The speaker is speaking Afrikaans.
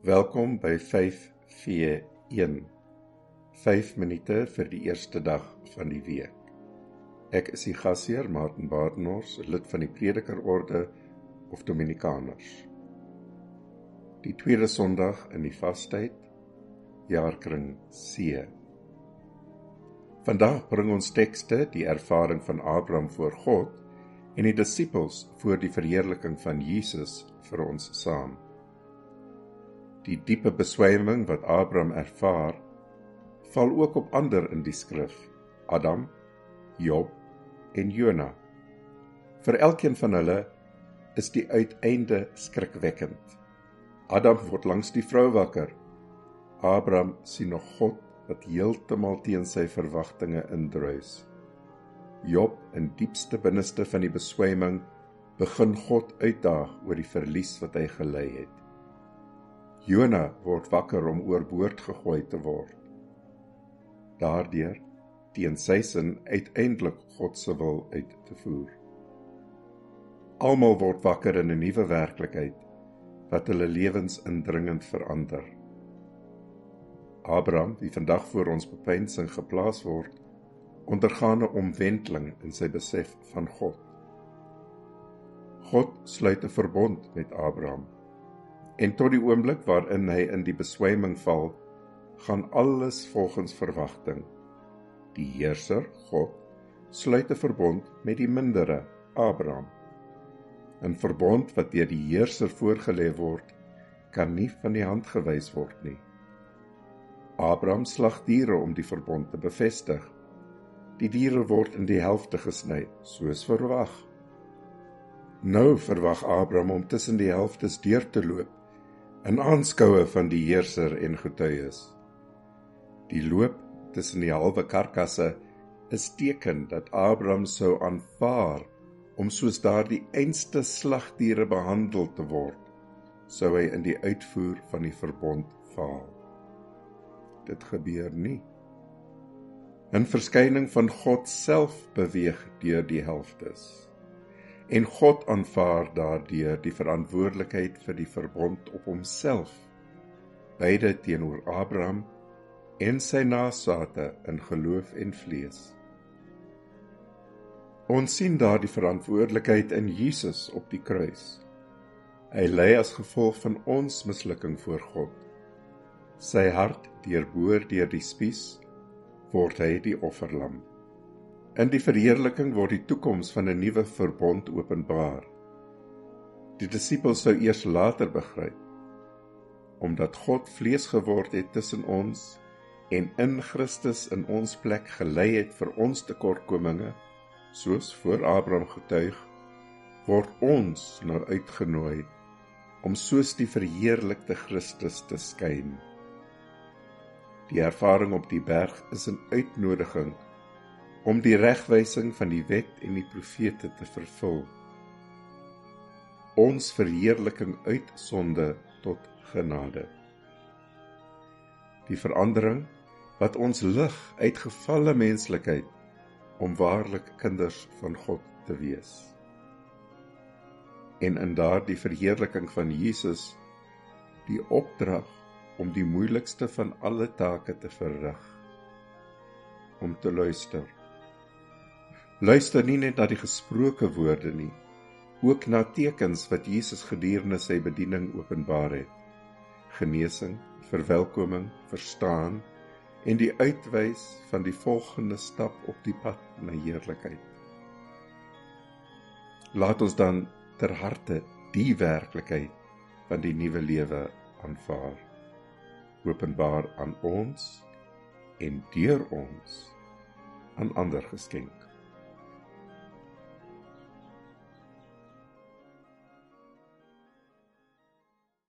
Welkom by 5V1. 5 minute vir die eerste dag van die week. Ek is die gasheer Martin Badenhorst, lid van die Predikerorde of Dominikaners. Die tweede Sondag in die Vastyd, jaarkring C. Vandag bring ons tekste die ervaring van Abraham voor God en die disippels voor die verheerliking van Jesus vir ons saam die diepe beswyming wat Abraham ervaar, val ook op ander in die skrif: Adam, Job en Jona. Vir elkeen van hulle is die uiteinde skrikwekkend. Adam word langs die vrou wakker. Abraham sien nog God wat heeltemal teen sy verwagtinge indruis. Job in diepste binneste van die beswyming begin God uitdaag oor die verlies wat hy gely het. Jona word wakker om oorboord gegooi te word. Daardeur teen sy sin uiteindelik God se wil uit te voer. Almal word wakker in 'n nuwe werklikheid wat hulle lewens indringend verander. Abraham, wie vandag voor ons bepeinsing geplaas word, ondergaan 'n omwenteling in sy besef van God. God sluit 'n verbond met Abraham En tot die oomblik waarin hy in die beswyming val, gaan alles volgens verwagting. Die heerser, God, sluit 'n verbond met die mindere, Abraham. 'n Verbond wat deur die heerser voorgelê word, kan nie van die hand gewys word nie. Abraham slag diere om die verbond te bevestig. Die diere word in die helfte gesny, soos verwag. Nou verwag Abraham om tussen die helftes deur te loop in aanskoue van die heerser en getuies. Die loop tussen die halwe karkasse is teken dat Abraham sou aanvaar om soos daardie einste slagdiere behandel te word, sou hy in die uitvoer van die verbond faal. Dit gebeur nie. 'n Verskyning van God self beweeg deur die helftes en God aanvaar daardeur die verantwoordelikheid vir die verbond op homself beide teenoor Abraham en sy nageslagte in geloof en vlees. Ons sien daardie verantwoordelikheid in Jesus op die kruis. Hy lê as gevolg van ons mislukking voor God. Sy hart deurboor deur die spies word hy die offerlam In die verheerliking word die toekoms van 'n nuwe verbond openbaar. Die disippels sou eers later begryp omdat God vlees geword het tussen ons en in Christus in ons plek gelei het vir ons tekortkominge soos voor Abraham getuig word ons nou uitgenooi om soos die verheerlikte Christus te skyn. Die ervaring op die berg is 'n uitnodiging om die regwysing van die wet en die profete te vervul. Ons verheerliking uit sonde tot genade. Die verandering wat ons lig uit gefalle menslikheid om waarlik kinders van God te wees. En in daardie verheerliking van Jesus die opdrag om die moeilikste van alle take te verrig om te luister Luister nie net na die gesproke woorde nie, ook na tekens wat Jesus gedurende sy bediening openbaar het. Genesing, verwelkoming, verstaan en die uitwys van die volgende stap op die pad na heerlikheid. Laat ons dan ter harte die werklikheid van die nuwe lewe aanvaar. Openbaar aan ons en deur ons aan ander geskenk.